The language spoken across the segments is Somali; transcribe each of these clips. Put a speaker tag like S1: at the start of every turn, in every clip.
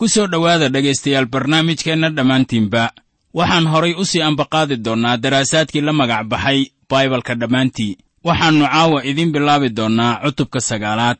S1: ku soo dhowaada dhegaystayaal barnaamijkeenna dhammaantiinba. Waxaan horay u sii ambaqaadi doonnaa daraasaadkii la magac baxay baibalka dhammaantii. Waxaannu caawa idiin bilaabi doonnaa cutubka sagaalaad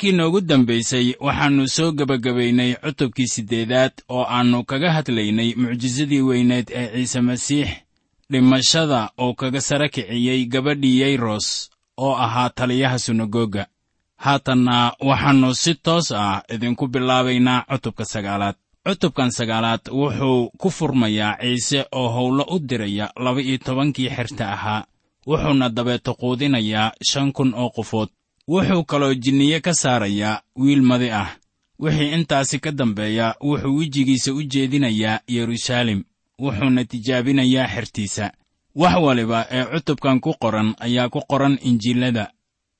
S1: markii noogu dambaysay waxaannu soo gebagabaynay cutubkii siddeedaad oo aannu kaga hadlaynay mucjisadii weyneed ee ciise masiix dhimashada oo kaga sara kiciyey gabadhii yayros oo ahaa taliyaha sunagoga haatanna waxaannu si toos ah idinku bilaabaynaa cutubka sagaalaad. Cutubkan sagaalaad wuxuu ku furmayaa ciise oo howlo u diraya laba-iyo tobankii xerta ahaa wuxuuna dabeeto quudinayaa shan kun oo qofood wuxuu kaloo jinniye ka saarayaa wiil madi ah. Wixii intaasi ka dambeeya wuxuu wejigiisa u jeedinayaa yeruusaalem wuxuuna tijaabinayaa xertiisa. Wax waliba ee cutubkan ku qoran ayaa ku qoran injiilada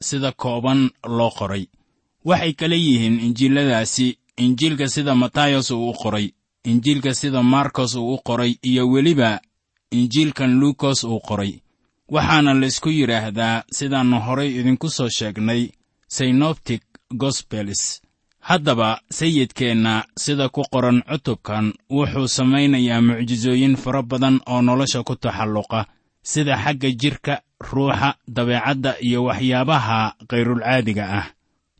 S1: sida kooban loo qoray. Waxay kala yihiin injiiladaasi injiilka sida matayos uu u qoray injiilka sida markos uu u qoray iyo weliba injiilkan luukos uu qoray waxaana laysku yidhaahdaa sidaannu horay idinku soo sheegnay synoptic gosbelis haddaba sayidkeenna sida ku qoran cutubkan wuxuu samaynayaa mucjisooyin fara badan oo nolosha ku taxalluqa sida xagga jidhka ruuxa dabeecadda iyo waxyaabaha kayrulcaadiga ah.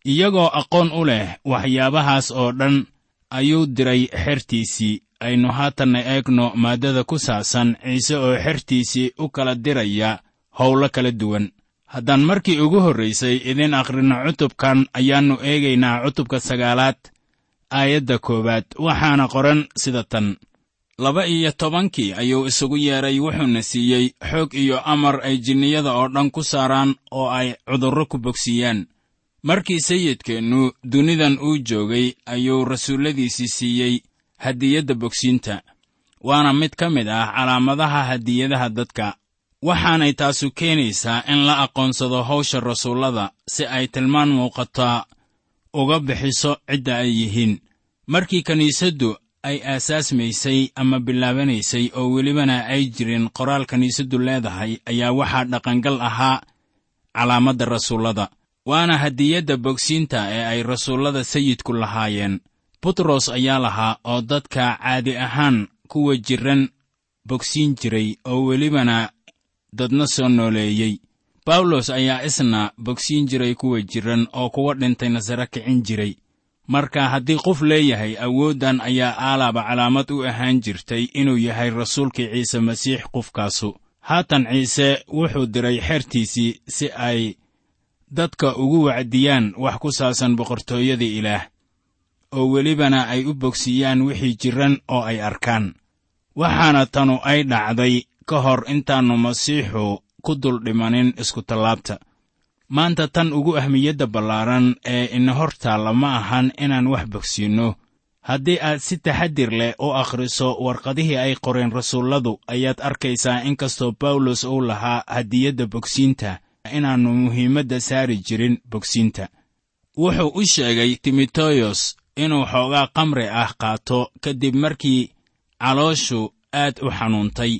S1: Iyagoo aqoon u leh waxyaabahaas oo dhan ayuu diray xertiisii. Aynu haatanna eegno maaddada ku saabsan ciise oo xertiisii u kala diraya howlo kala duwan. Haddaan markii ugu horraysay idiin akhrinno cutubkan ayaannu eegaynaa cutubka sagaalaad aayadda koowaad. Waxaana qoran sida tan. Laba iyo tobankii ayuu isugu yeedhay wuxuuna siiyey xoog iyo amar ay jinniyada oo dhan ku saaraan oo ay cudurro ku bogsiiyaan markii sayidkeennu dunidan uu joogay ayuu rasuulladiisii siiyey hadiyadda bogsiinta. Waana mid ka mid ah calaamadaha hadiyadaha dadka. Waxaanay taasu keenaysaa in la aqoonsado hawsha rasuullada si ay tilmaan muuqataa uga bixiso cidda ay yihiin. Markii kiniisaddu ay aasaasmaysay ama bilaabanaysay oo welibana ay jirin qoraal kiniisaddu leedahay ayaa waxaa dhaqangal ahaa calaamadda rasuullada waana hadiyadda bogsiinta ee ay rasuullada sayidku lahaayeen. Butros ayaa lahaa oo dadka caadi ahaan kuwa jirran bogsiin jiray oo welibana dadna soo nooleeyey. Bawlos ayaa isna bogsiin jiray kuwa jirran oo kuwa dhintayna sare kicin jiray. Marka haddii qof leeyahay awooddan ayaa aalaaba calaamad u ahaan jirtay inuu yahay rasuulkii ciise masiix qofkaasu. Haatan ciise wuxuu diray xertiisii si ay dadka ugu wacdiyaan wax ku saabsan boqortooyada ilaah oo welibana ay u bogsiiyaan wixii jirran oo ay arkaan. Waxaana tanu ay dhacday ka hor intaannu masiixu ku dul dhimanin iskutallaabta maanta tan ugu ahmiyadda ballaaran ee ina hor ma ahan inaan wax bogsiinno. Haddii aad si taxadir leh u akhriso warqadihii ay qoreen rasuulladu ayaad arkaysaa in kastoo bawlos uu lahaa hadiyadda bogsiinta inaannu muhiimadda saari jirin bogsiinta. Wuxuu u sheegay timoteyos inuu xoogaa kamri ah qaato kadib markii calooshu aad u xanuuntay.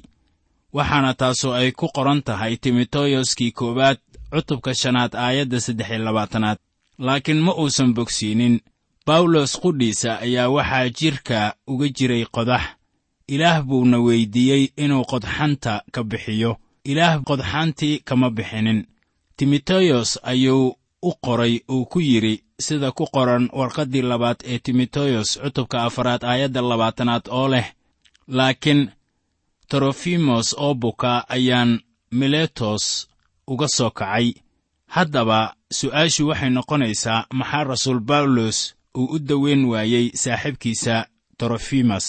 S1: Waxaana taasu ay ku qoran tahay timoteyooskii koowaad cutubka shanaad aayadda saddex iyo labaatanaad. Laakiin ma uusan bogsiinin bawlos qudhiisa ayaa waxaa jidhka uga jiray qodax. Ilaah buuna weyddiiyey inuu qodxanta ka bixiyo. Ilaah qodxantii kama bixinin timoteyos ayuu u qoray uu ku yidhi sida ku qoran warqaddii labaad ee timoteyos cutubka afaraad aayadda labaatanaad oo leh laakiin torofimos oo buka ayaan miletos uga soo kacay. Haddaba su'aashu waxay noqonaysaa maxaa rasuul bawlos uu u daweyn waayey saaxiibkiisa torofimas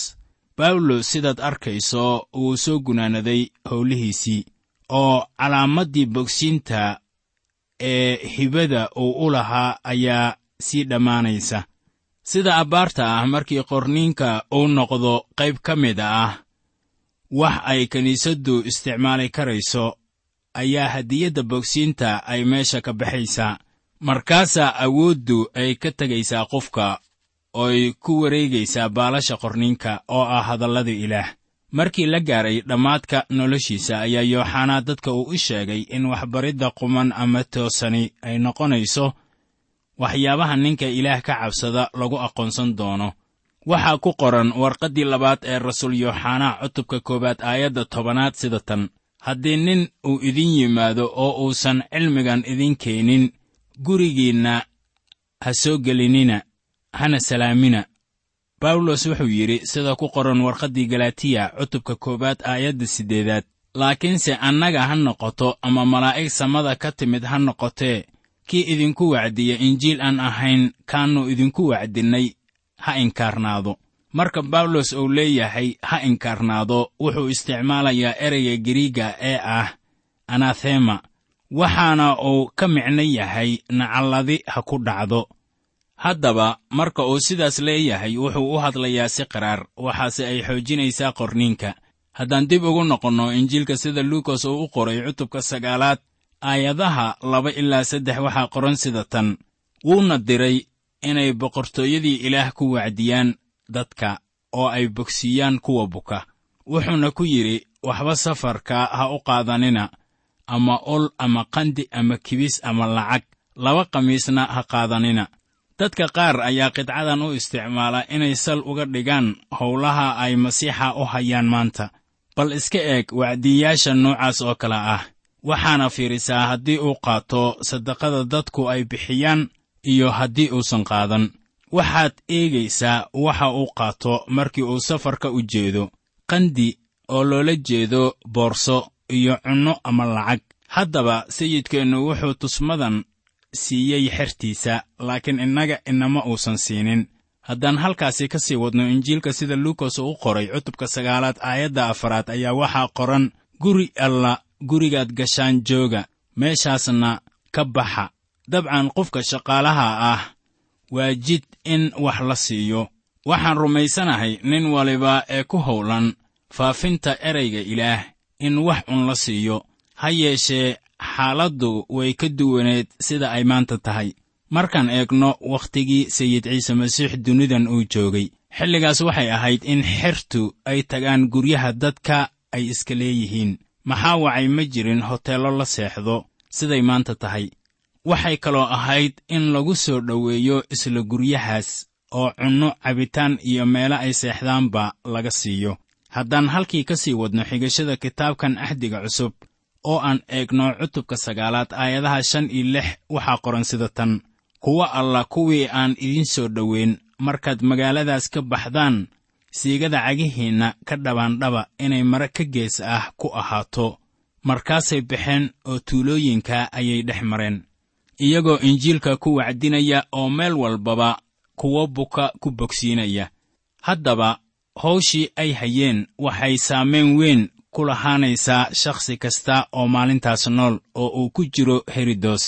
S1: bawlos sidaad arkayso wuu soo gunaanaday howlihiisii oo calaamaddii bogsiinta ee hibada uu u lahaa ayaa sii dhammaanaysa. Sida abbaarta ah markii qorniinka uu noqdo qayb ka mid ah wax ay kiniisaddu isticmaali karayso ayaa hadiyadda bogsiinta ay meesha ka baxaysaa markaasaa awooddu ay ka tegaysaa qofka ooy ku wareegaysaa baalasha qorniinka oo ah hadallada ilaah markii la gaaray dhammaadka noloshiisa ayaa yooxanaa dadka uu u sheegay in waxbaridda quman ama toosani ay noqonayso waxyaabaha ninka ilaah ka cabsada lagu aqoonsan doono. Waxaa ku qoran warqaddii labaad ee rasuul yooxanaa cutubka koowaad aayadda tobanaad sida tan. Haddii nin uu idin yimaado oo uusan cilmigan idin keenin gurigiinna ha soo gelinina hana salaamina bawlos wuxuu yidhi sida ku qoran warqaddii galatiya cutubka koowaad aayadda siddeedaad. Laakiinse annaga ha noqoto ama malaa'ig samada ka timid ha noqotee kii idinku wacdiya injiil aan ahayn kaannu idinku wacdinnay. Ha inkaarnaado. Marka bawlos uu leeyahay ha inkaarnaado wuxuu isticmaalayaa ereyga giriiga ee ah anathema. Waxaana uu ka micno yahay nacalladi ha ku dhacdo haddaba marka uu sidaas leeyahay wuxuu u hadlayaa si qaraar waxaase ay xoojinaysaa qorniinka. Haddaan dib ugu noqonno injiilka sida luukas uu u qoray cutubka sagaalaad aayadaha laba ilaa saddex waxaa qoran sida tan. Wuuna diray inay boqortooyadii ilaah ku wacdiyaan dadka oo ay bogsiiyaan kuwa buka. Wuxuuna ku yidhi waxba safarka ha u qaadanina ama ol ama qandi ama kibis ama lacag. Laba khamiisna ha qaadanina dadka qaar ayaa qidcadan u isticmaala inay sal uga dhigaan howlaha ay masiixa u hayaan maanta. Bal iska eeg wacdiyayaasha noocaas oo kale ah. Waxaana fiirisaa haddii uu qaato saddaqada dadku ay bixiyaan iyo haddii uusan qaadan. Waxaad eegaysaa waxa uu qaato markii uu safarka u jeedo. Qandi oo loola jeedo boorso iyo cunno ama lacag. Haddaba sayidkeennu wuxuu tusmadan siiyey xertiisa laakiin innaga inama uusan siinin. Haddaan halkaasi ka sii wadno injiilka sida luukas uu qoray cutubka sagaalaad aayadda afaraad ayaa waxaa qoran guri alla gurigaad gashaan jooga meeshaasna ka baxa. Dabcan qofka shaqaalaha ah waa jid in wax la siiyo. Waxaan rumaysanahay nin waliba ee ku howlan faafinta erayga ilaah in wax un la siiyo. Ha yeeshee xaaladdu way ka duwaneed sida ay maanta tahay. Markaan eegno wakhtigii sayid ciise masiix dunidan uu joogay xilligaas waxay ahayd in xertu ay tagaan guryaha dadka ay iska leeyihiin. Maxaa wacay ma jirin hoteello la seexdo siday maanta tahay. Waxay kaloo ahayd in lagu soo dhoweeyo isla guryahaas oo cunno cabitaan iyo meelo ay seexdaanba laga siiyo. Haddaan halkii ka sii wadno xigashada kitaabkan axdiga cusub oo aan eegno cutubka sagaalaad aayadaha shan iyo lix waxaa qoran sida tan. Kuwa alla kuwii aan idiin soo dhoweyn markaad magaaladaas ka baxdaan siigada cagihiinna ka dhabaandhaba inay mare ka gees ah ku ahaato. Markaasay baxeen oo tuulooyinka ayay dhex mareen. Iyagoo injiilka ku wacdinaya oo meel walbaba kuwo buka ku bogsiinaya. Haddaba hawshii ay hayeen waxay saamayn weyn ku lahaanaysaa shakhsi kasta oo maalintaas nool oo uu ku jiro herodos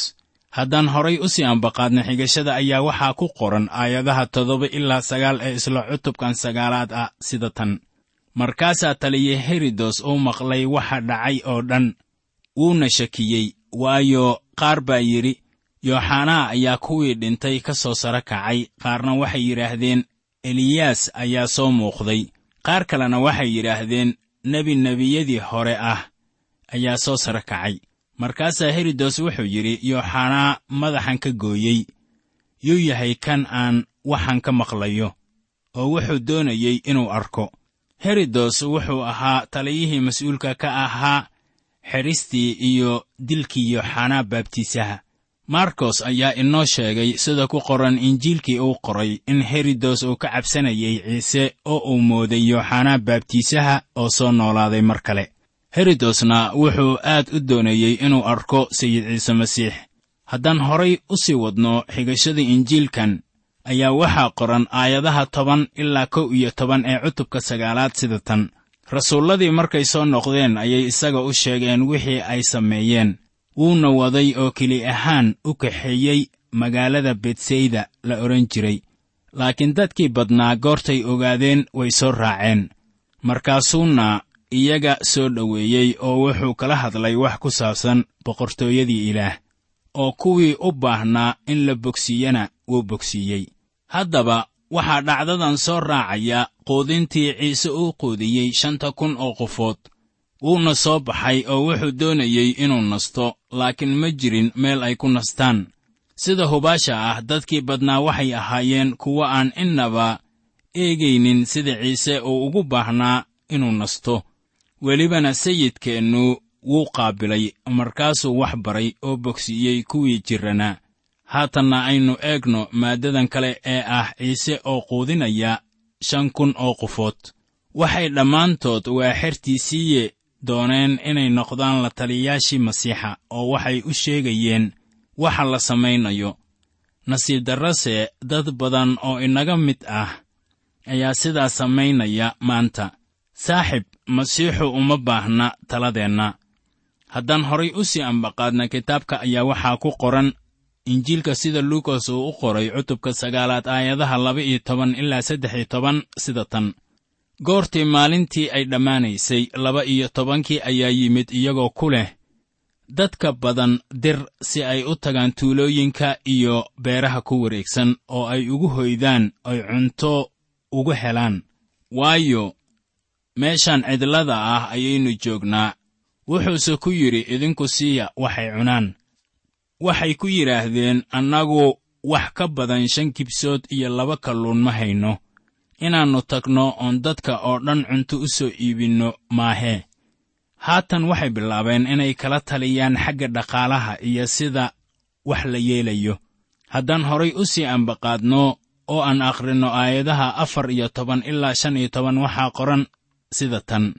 S1: haddaan horay u sii ambaqaadno xigashada ayaa waxaa ku qoran aayadaha toddoba ilaa sagaal ee isla cutubkan sagaalaad ah sida tan. Markaasaa taliya herodos uu maqlay waxa dhacay oo dhan. Wuuna shakiyey waayo qaar baa yidhi yooxanaa ayaa kuwii dhintay ka soo sara kacay qaarna waxay yidhaahdeen eliyaas ayaa soo muuqday qaar kalena waxay yidhaahdeen nebi nebiyadii hore ah ayaa soo sara kacay. Markaasaa herodos wuxuu yidhi yooxanaa madaxan ka gooyey. Yuu yahay kan aan waxan ka maqlayo oo wuxuu doonayey inuu arko. Herodos wuxuu ahaa taliyihii mas'uulka ka ahaa xedhistii iyo dilkii yooxanaa baabtiisaha markos ayaa inoo sheegay sida ku qoran injiilkii uu qoray in herodos uu ka cabsanayay ciise oo uu mooday yooxanaa baabtiisaha oo soo noolaaday mar kale. Herodosna wuxuu aad u doonayey inuu arko sayid ciise masiix. Haddaan horay u sii wadno xigashada injiilkan ayaa waxaa qoran aayadaha toban ilaa kow iyo toban ee cutubka sagaalaad sida tan. Rasuulladii markay soo noqdeen ayay isaga u sheegeen wixii ay sameeyeen wuuna waday oo keli ahaan u kaxeeyey magaalada betsayda la odhan jiray. Laakiin dadkii badnaa goortay ogaadeen way soo raaceen. Markaasuuna iyaga soo dhoweeyey oo wuxuu kala hadlay wax ku saabsan boqortooyadii ilaah oo kuwii u baahnaa in la bogsiiyana wuu bogsiiyey. Haddaba waxaa dhacdadan soo raacaya quudintii ciise uu quudiyey shanta kun oo qofood wuuna soo baxay oo wuxuu doonayey inuu nasto laakiin ma jirin meel ay ku nastaan. Sida hubaasha ah dadkii badnaa waxay ahaayeen kuwo aan innaba eegaynin sida ciise uu ugu baahnaa inuu nasto. Welibana sayidkeennu wuu qaabilay markaasuu wax baray oo bogsiiyey kuwii jirranaa haatanna aynu eegno maaddadan kale ee ah ciise oo quudinaya shan kun oo qofood waxay dhammaantood waa xertiisiiye dooneen inay noqdaan la taliyayaashii masiixa oo waxay u sheegayeen waxa la samaynayo. Nasiib darrase dad badan oo inaga mid ah ayaa sidaa samaynaya maanta. Saaxib masiixu uma baahna taladeenna. Haddaan horay u sii ambaqaadna kitaabka ayaa waxaa ku qoran injiilka sida luukas uu u qoray cutubka sagaalaad aayadaha laba iyo toban ilaa saddex iyo toban sida tan goortii maalintii ay dhammaanaysay laba iyo tobankii ayaa yimid iyagoo ku leh dadka badan dir si ay u tagaan tuulooyinka iyo beeraha ku wareegsan oo ay ugu hoydaan oy cunto ugu helaan. Waayo meeshan cidlada ah ayaynu joognaa. Wuxuuse ku yidhi idinku siiya waxay cunaan. Waxay ku yidhaahdeen annagu wax ka badan shan kibsood iyo laba kalluun ma hayno inaannu tagno oon dadka oo dhan cunto u soo iibinno maahee haatan waxay bilaabeen inay kala taliyaan xagga dhaqaalaha iyo sida wax la yeelayo. Haddaan horay u sii ambaqaadno oo aan akhrinno aayadaha afar iyo toban ilaa shan iyo toban waxaa qoran sida tan.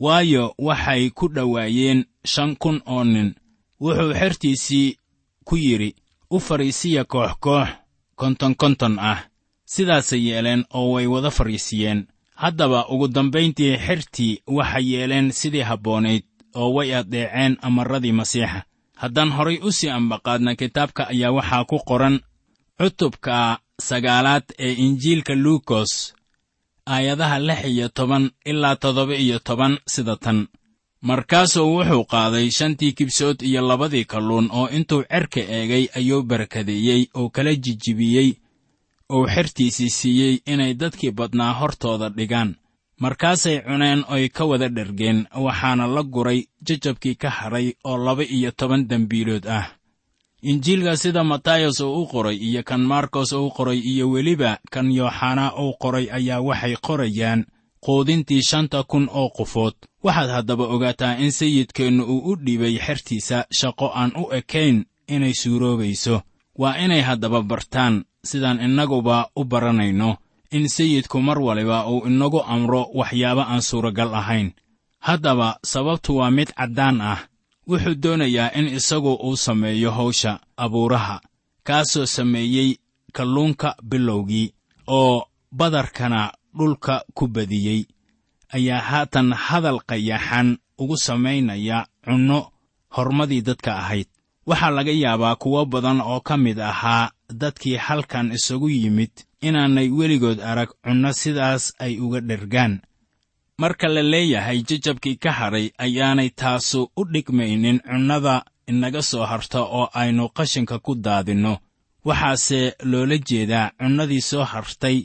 S1: Waayo waxay ku dhowaayeen shan kun oo nin. Wuxuu xertiisii ku yidhi u fadhiisiya koox koox konton konton ah sidaasay yeeleen oo way wada fadhiisiyeen haddaba ugu dambayntii xertii waxay yeeleen sidii habboonayd oo way addeeceen amarradii masiixa haddaan horay u sii ambaqaadna kitaabka ayaa waxaa ku qoran cutubka sagaalaad ee injiilka luukos aayadaha lix iyo toban ilaa toddoba iyo toban sida tan. Markaasuu wuxuu qaaday shantii kibsood iyo labadii kalluun oo intuu cerka eegay ayuu barakadeeyey oo kala jijibiyey uu xertiisii siiyey inay dadkii badnaa hortooda dhigaan. Markaasay cuneen oy ka wada dhergeen waxaana la guray jajabkii ka hadhay oo laba iyo toban dembiilood ah. Injiilka sida matayos uu u qoray iyo kan markos uu qoray iyo weliba kan yooxanaa uu qoray ayaa waxay qorayaan quudintii shanta kun oo qofood waxaad haddaba ogaataa in sayidkeennu uu u dhiibay xertiisa shaqo aan u ekayn inay suuroobayso. Waa inay haddaba bartaan sidaan innaguba u baranayno. In sayidku mar waliba uu inagu amro waxyaabo aan suuragal ahayn. Haddaba sababtu waa mid caddaan ah. Wuxuu doonayaa in isagu uu sameeyo hawsha abuuraha kaasoo sameeyey kalluunka bilowgii oo badarkana dhulka ku badiyey. Ayaa haatan hadal qayaxan ugu samaynaya cunno hormadii dadka ahayd. Waxaa laga yaabaa kuwo badan oo ka mid ahaa dadkii halkan isagu yimid inaanay weligood arag cunno sidaas ay uga dhergaan. Marka la leeyahay jajabkii ka hadhay ayaanay taasu u dhigmaynin cunnada inaga soo harta oo aynu qashinka ku daadinno. Waxaase loola jeedaa cunnadii soo hartay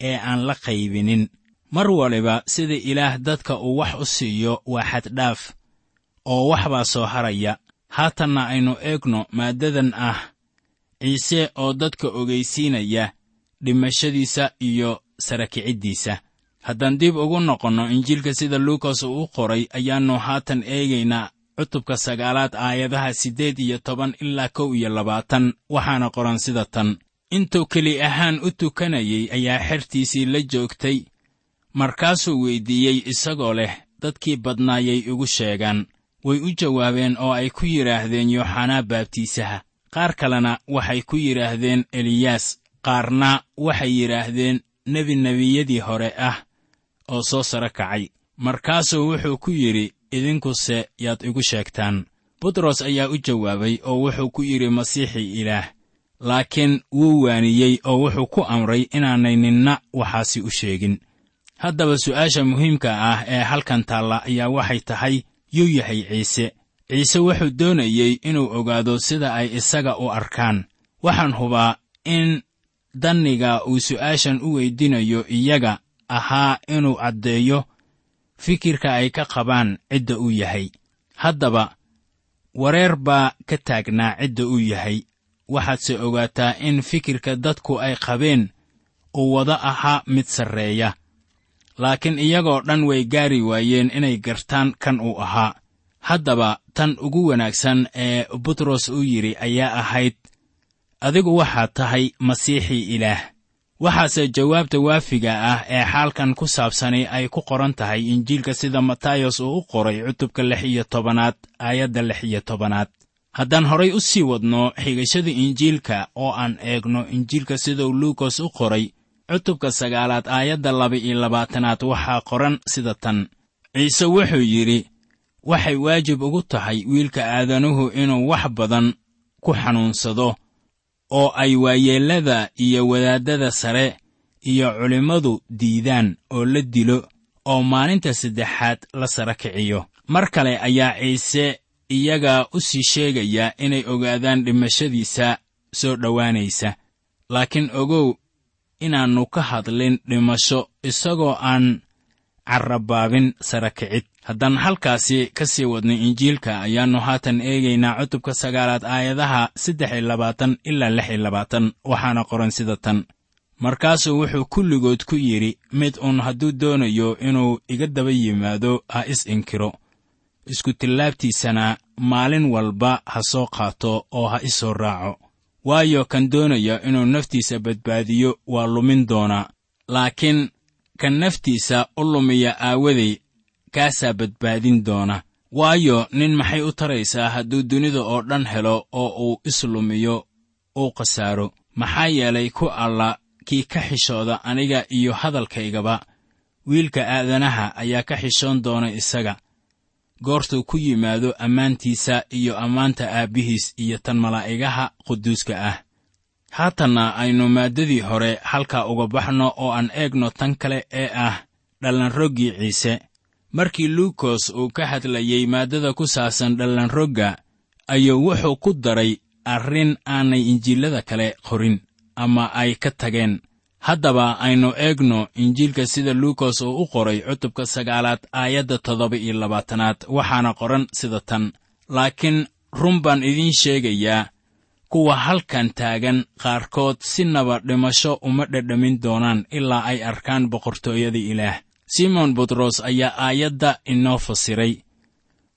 S1: ee aan la qaybinin. Mar waliba sida ilaah dadka uu wax u siiyo waa xaddhaaf oo wax baa soo haraya. Haatanna aynu eegno maaddadan ah ciise oo dadka ogaysiinaya dhimashadiisa iyo sarakiciddiisa haddaan dib ugu noqonno injiilka sida luukas uu u qoray ayaannu haatan eegaynaa cutubka sagaalaad aayadaha siddeed iyo toban ilaa kow iyo labaatan waxaana qoran sida tan. Intuu keli ahaan u tukanayey ayaa xertiisii la joogtay markaasuu weyddiiyey isagoo leh dadkii badnaayay igu sheegaan. Way u jawaabeen oo ay ku yidhaahdeen yooxanaa baabtiisaha qaar kalena waxay ku yidhaahdeen eliyaas qaarna waxay yidhaahdeen nebi nebiyadii hore ah oo soo saro kacay. Markaasuu wuxuu ku yidhi idinkuse yaad igu sheegtaan. Butros ayaa u jawaabay oo wuxuu ku yidhi masiixii ilaah laakiin wuu waaniyey oo wuxuu ku amray inaanay ninna waxaasi u sheegin. Haddaba su'aasha muhiimka ah ee halkan taalla ayaa waxay tahay yuu yahay ciise ciise wuxuu doonayey inuu ogaado sida ay isaga u arkaan. Waxaan hubaa in danniga uu su'aashan u weydinayo iyaga ahaa inuu caddeeyo fikirka ay ka qabaan cidda uu yahay. Haddaba wareer baa ka taagnaa cidda uu yahay. Waxaadse ogaataa in fikirka dadku ay qabeen uu wada ahaa mid sarreeya. Laakiin iyagoo dhan way gaari waayeen inay gartaan kan uu ahaa haddaba tan ugu wanaagsan ee butros uu yidhi ayaa ahayd adigu waxaad tahay masiixii ilaah. Waxaase jawaabta waafiga ah ee xaalkan ku saabsani ay ku qoran tahay injiilka sida matayos uu u qoray cutubka lix iyo tobanaad aayadda lix iyo tobanaad. Haddaan horay u sii wadno xigashada injiilka oo aan eegno injiilka siduu luukas u qoray cutubka sagaalaad aayadda laba iyo labaatanaad waxaa qoran sida tan. Ciise wuxuu yidhi waxay waajib ugu tahay wiilka aadanuhu inuu wax badan ku xanuunsado oo ay waayeellada iyo wadaaddada sare iyo culimmadu diidaan oo la dilo oo maalinta saddexaad la sara kiciyo. Mar kale ayaa ciise iyaga u sii sheegaya inay ogaadaan dhimashadiisa soo dhowaanaysa laakiin ogow inaannu ka hadlin dhimasho isagoo aan carrabaabin sara kicid haddaan halkaasi ka sii wadnay injiilka ayaannu haatan eegaynaa cutubka sagaalaad aayadaha saddex iyo labaatan ilaa lix iyo labaatan waxaana qoran sida tan. Markaasuu wuxuu kulligood ku yidhi mid uun hadduu doonayo inuu iga daba yimaado ha is inkiro. Isku tillaabtiisana maalin walba ha soo qaato oo ha is soo raaco. Waayo kan doonaya inuu naftiisa badbaadiyo waa lumin doonaa. Laakiin kan naftiisa u lumiya aawaday kaasaa badbaadin doona. Waayo nin maxay u taraysaa hadduu dunida oo dhan helo oo uu islumiyo uu khasaaro? Maxaa yeelay ku alla kii ka xishooda aniga iyo hadalkaygaba. Wiilka aadanaha ayaa ka xishoon doona isaga. Goortuu ku yimaado ammaantiisa iyo ammaanta aabbihiis iyo tan malaa'igaha quduuska ah. Haatanna aynu maaddadii hore halkaa uga baxno oo aan eegno tan kale ee ah dhallanroggii ciise markii luukos uu ka hadlayey maaddada ku saabsan dhallanrogga ayuu wuxuu ku daray arrin aanay injiilada kale qorin ama ay ka tageen. Haddaba aynu eegno injiilka sida luukos uu u qoray cutubka sagaalaad aayadda toddoba iyo labaatanaad waxaana qoran sida tan. Laakiin run baan idiin sheegayaa kuwa halkan taagan qaarkood sinaba dhimasho uma dhedhamin doonaan ilaa ay arkaan boqortooyada ilaah simon butros ayaa aayadda inoo fasiray.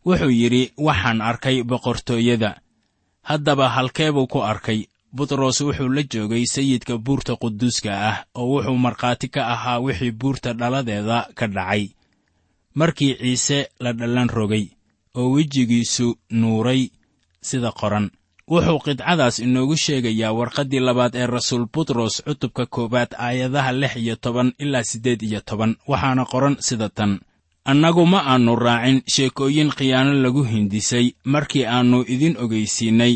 S1: Wuxuu yidhi waxaan arkay boqortooyada. Haddaba halkeebuu ku arkay. Butros wuxuu la joogay sayidka buurta quduuska ah oo wuxuu markhaati ka ahaa wixii buurta dhaladeeda ka dhacay. Markii ciise la dhallan rogay oo wejigiisu nuuray sida qoran wuxuu qidcadaas inoogu sheegayaa warqaddii labaad ee rasuul butros cutubka koowaad aayadaha lix iyo toban ilaa siddeed iyo toban. Waxaana qoran sida tan. Annagu ma aannu raacin sheekooyin khiyaano lagu hindisay markii aannu idin ogaysiinnay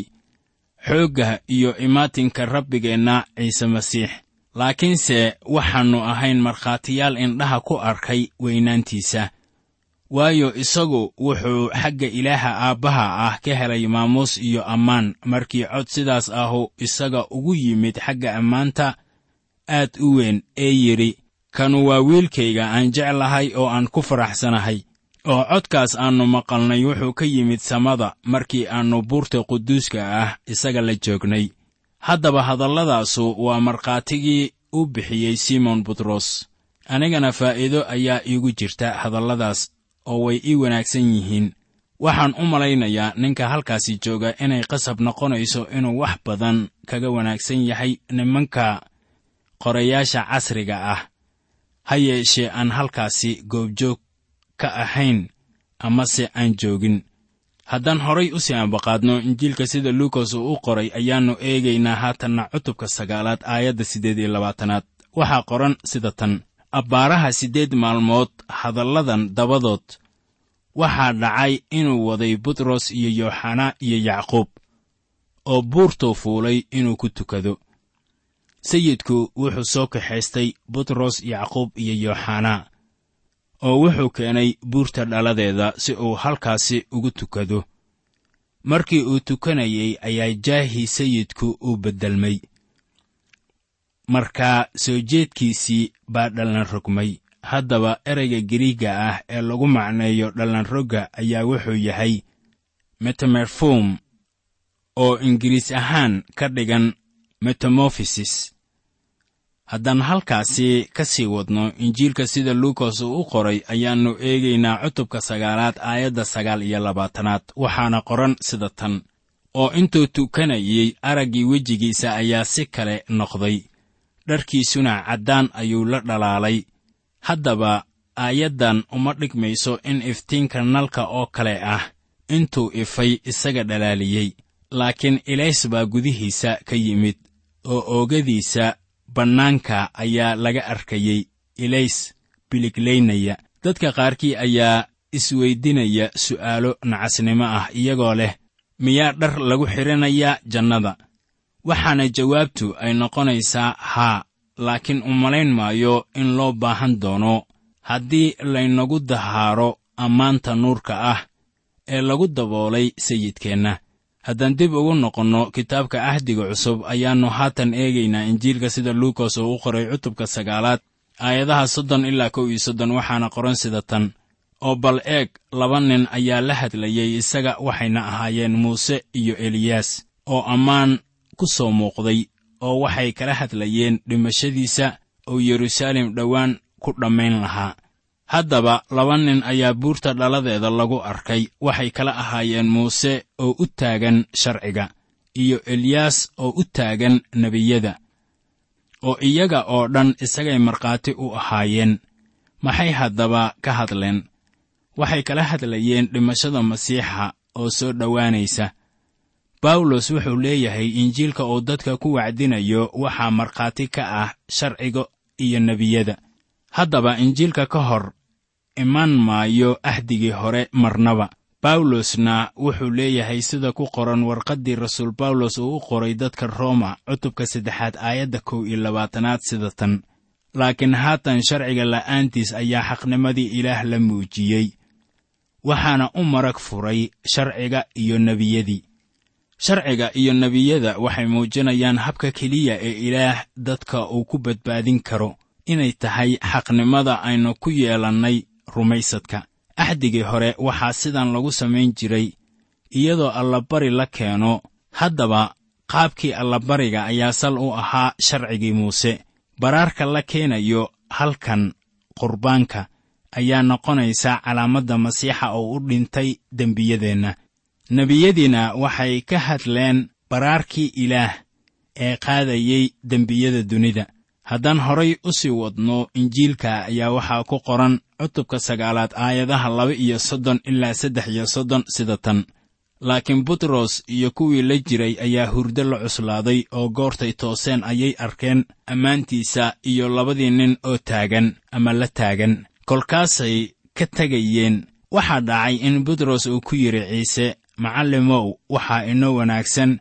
S1: xoogga iyo imaatinka rabbigeenna ciise masiix. Laakiinse waxaannu ahayn markhaatiyaal indhaha ku arkay weynaantiisa waayo isagu wuxuu xagga ilaaha aabbaha ah ka helay maamuus iyo ammaan. Markii cod sidaas ahu isaga ugu yimid xagga ammaanta aad u weyn ee yidhi kanu waa wiilkayga aan jeclahay oo aan ku faraxsanahay. Oo codkaas aannu maqalnay wuxuu ka yimid samada markii aannu buurta quduuska ah isaga la joognay. Haddaba hadalladaasu waa markhaatigii u bixiyey simon butros anigana faa'iido ayaa iigu jirta hadalladaas oo way ii wanaagsan yihiin. Waxaan u malaynayaa ninka halkaasi jooga inay qasab noqonayso inuu wax badan kaga wanaagsan yahay nimanka qorayaasha casriga ah. Ha yeeshee aan halkaasi goobjoog ka ahayn amase aan joogin. Haddaan horay u sii ambaqaadno injiilka sida luukas uu u qoray ayaannu eegaynaa haatanna cutubka sagaalaad aayadda siddeed iyo labaatanaad. Waxaa qoran sida tan abbaaraha siddeed maalmood hadalladan dabadood waxaa dhacay inuu waday butros iyo yooxanaa iyo yacquub oo buurtuu fuulay inuu ku tukado. Sayidku wuxuu soo kaxaystay butros yacquub iyo yooxanaa oo wuxuu keenay buurta dhaladeeda si uu halkaasi ugu tukado. Markii uu tukanayey ayaa jaahii sayidku uu beddelmay markaa soo jeedkiisii baa dhallan rogmay. Haddaba ereyga giriigga ah ee lagu macneeyo dhallanrogga ayaa wuxuu yahay metamerfum oo ingiriis ahaan ka dhigan metamorfisis haddaan halkaasi ka sii wadno injiilka sida luukas uu u qoray ayaannu eegaynaa cutubka sagaalaad aayadda sagaal iyo labaatanaad waxaana qoran sida tan. Oo intuu tukanayey araggii wejigiisa ayaa si kale noqday dharkiisuna caddaan ayuu la dhalaalay. Haddaba aayaddan uma dhigmayso in iftiinka nalka oo kale ah intuu ifay isaga dhalaaliyey laakiin ilays baa gudihiisa ka yimid oo oogadiisa bannaanka ayaa laga arkayey ilays biliglaynaya dadka qaarkii ayaa isweydinaya su'aalo nacasnimo ah iyagoo leh miyaa dhar lagu xidhanayaa jannada waxaana jawaabtu ay noqonaysaa haa laakiin u malayn maayo in loo baahan doono. Haddii laynagu dahaaro ammaanta nuurka ah ee lagu daboolay sayidkeenna. Haddaan dib ugu noqonno kitaabka ahdiga cusub ayaannu haatan eegaynaa injiilka sida luukas uu u qoray cutubka sagaalaad aayadaha soddon ilaa kow iyo soddon waxaana qoran sida tan. Oo bal eeg laba nin ayaa la hadlayey isaga waxayna ahaayeen muuse iyo eliyaas oo ammaan ku soo muuqday oo waxay kala hadlayeen dhimashadiisa oo yeruusaalem dhowaan ku dhammayn lahaa. Haddaba laba nin ayaa buurta dhaladeeda lagu arkay. Waxay kala ahaayeen muuse oo u taagan sharciga iyo eliyaas oo u taagan nebiyada oo iyaga oo dhan isagay markhaati u ahaayeen. Maxay haddaba ka hadleen? Waxay kala hadlayeen dhimashada masiixa oo soo dhowaanaysa bawlos wuxuu leeyahay injiilka uu dadka ku wacdinayo waxaa markhaati ka ah sharciga iyo nebiyada. Haddaba injiilka ka hor iman maayo ahdigii hore marnaba. Bawlosna wuxuu leeyahay sida ku qoran warqaddii rasuul bawlos uu u qoray dadka rooma cutubka saddexaad aayadda kow iyo labaatanaad sida tan. Laakiin haatan sharciga la'aantiis ayaa xaqnimadii ilaah la muujiyey waxaana u marag furay sharciga iyo nebiyadii sharciga iyo nebiyada waxay muujinayaan habka keliya ee ilaah dadka uu ku badbaadin karo. Inay tahay xaqnimada aynu ku yeelannay rumaysadka. Axdigii hore waxaa sidan lagu samayn jiray iyadoo allabari la keeno. Haddaba qaabkii allabariga ayaa sal u ahaa sharcigii muuse. Baraarka la keenayo halkan qurbaanka ayaa noqonaysa calaamadda masiixa oo u dhintay dembiyadeenna nebiyadiina waxay ka hadleen baraarkii ilaah ee qaadayey dembiyada dunida. Haddaan horay u sii wadno injiilka ayaa waxaa ku qoran cutubka sagaalaad aayadaha laba iyo soddon ilaa saddex iyo soddon sida tan. Laakiin butros iyo kuwii la jiray ayaa hurdo la cuslaaday oo goortay tooseen ayay arkeen ammaantiisa iyo labadii nin oo taagan ama la taagan. Kolkaasay ka tegayeen waxaa dhacay in butros uu ku yidhi ciise macallimow waxaa inoo wanaagsan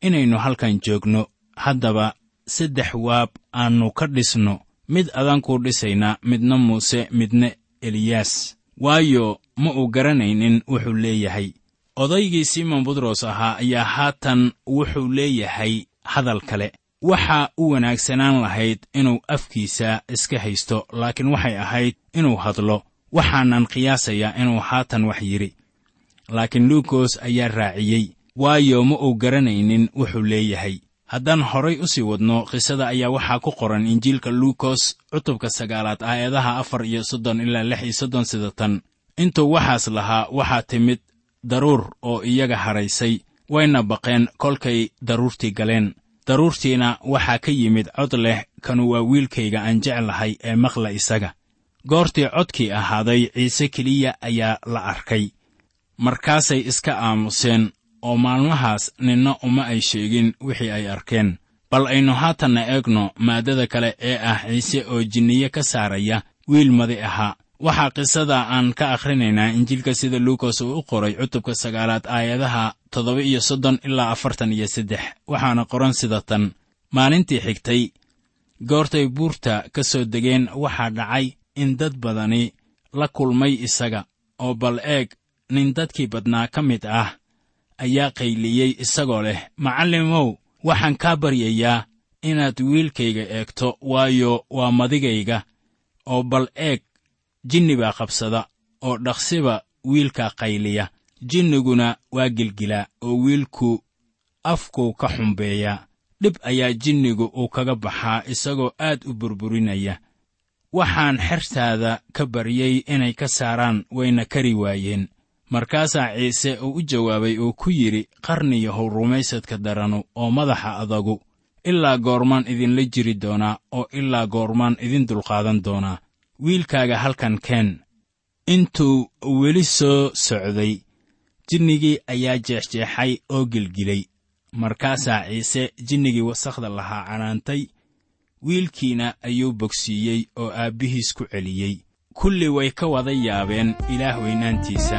S1: inaynu halkan joogno. Haddaba saddex waab aannu ka dhisno. Mid adankuu dhisaynaa midna muuse midna eliyaas. Waayo ma uu garanaynin wuxuu leeyahay. Odaygii simon butros ahaa ayaa haatan wuxuu leeyahay hadal kale. Waxa u wanaagsanaan lahayd inuu afkiisa iska haysto laakiin waxay ahayd inuu hadlo. Waxaanan qiyaasayaa inuu haatan wax yidhi laakiin luukos ayaa raaciyey. Waayo ma uu garanaynin wuxuu leeyahay. Haddaan horay u sii wadno qisada ayaa waxaa ku qoran injiilka luukos cutubka sagaalaad aayadaha afar iyo soddon ilaa lix iyo soddon sida tan intuu waxaas lahaa waxaa timid daruur oo iyaga haraysay wayna baqeen kolkay daruurtii galeen. Daruurtiina waxaa ka yimid cod leh kanu waa wiilkayga aan jeclahay ee maqla isaga. Goortii codkii ahaaday ciise keliya ayaa la arkay markaasay iska aamuseen oo maalmahaas ninna uma ay sheegin wixii ay arkeen. Bal aynu haatanna eegno maaddada kale ee ah ciise oo jinniye ka saaraya wiil madi ahaa waxaa qisada aan ka akhrinaynaa injiilka sida luukas uu u qoray cutubka sagaalaad aayadaha toddoba iyo soddon ilaa afartan iyo saddex waxaana qoran sida tan. Maalintii xigtay goortay buurta ka soo degeen waxaa dhacay in dad badani la kulmay isaga oo bal eeg nin dadkii badnaa ka mid ah ayaa qayliyey isagoo leh macallimow waxaan kaa baryayaa inaad wiilkayga eegto waayo waa madigayga oo bal eeg jinni baa qabsada oo dhaqsiba wiilkaa qayliya jinniguna waa gilgilaa oo wiilku afkuu ka xumbeeyaa dhib ayaa jinnigu uu kaga baxaa isagoo aad u burburinaya. Waxaan xertaada ka baryey inay ka saaraan wayna kari waayeen markaasaa ciise uu u jawaabay oo ku yidhi qarniyahow rumaysadka daranu oo madaxa adagu ilaa goormaan idinla jiri doonaa oo ilaa goormaan idin dulqaadan doonaa. Wiilkaaga halkan keen. Intuu weli soo socday jinnigii ayaa jeexjeexay oo gelgilay markaasaa ciise jinnigii wasakhda lahaa canaantay wiilkiina ayuu bogsiiyey oo aabbihiis ku celiyey kulli way ka wada yaabeen ilaah weynaantiisa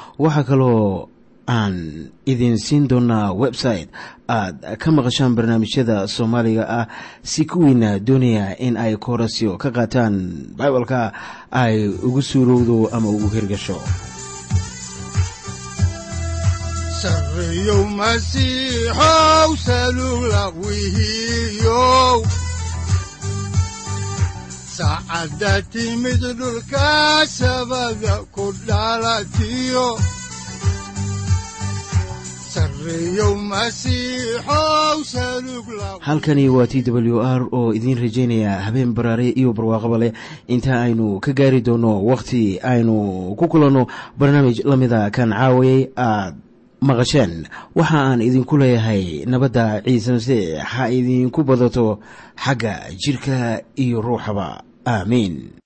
S2: waxaa kaloo aan idin siin doonaa website aad ka maqashaan barnaamijyada soomaaliga ah si kuwiina doonaya in ay koorasyo ka qaataan bibalka ay ugu suurowdo ama ugu hirgasho.
S3: Sareeyow masiixow wihiyow saacadda timid dhulka sabada ku dhalatiyo
S2: halkani waa t w r oo idiin rajaynaya habeen baraare iyo barwaaqaba leh inta aynu ka gaari doono wakhti aynu ku kulanno barnaamij la mida kan caawayay aad maqasheen waxa aan idinku leeyahay nabadda ciise masiix ha idinku badato xagga jidhka iyo ruuxaba aamiin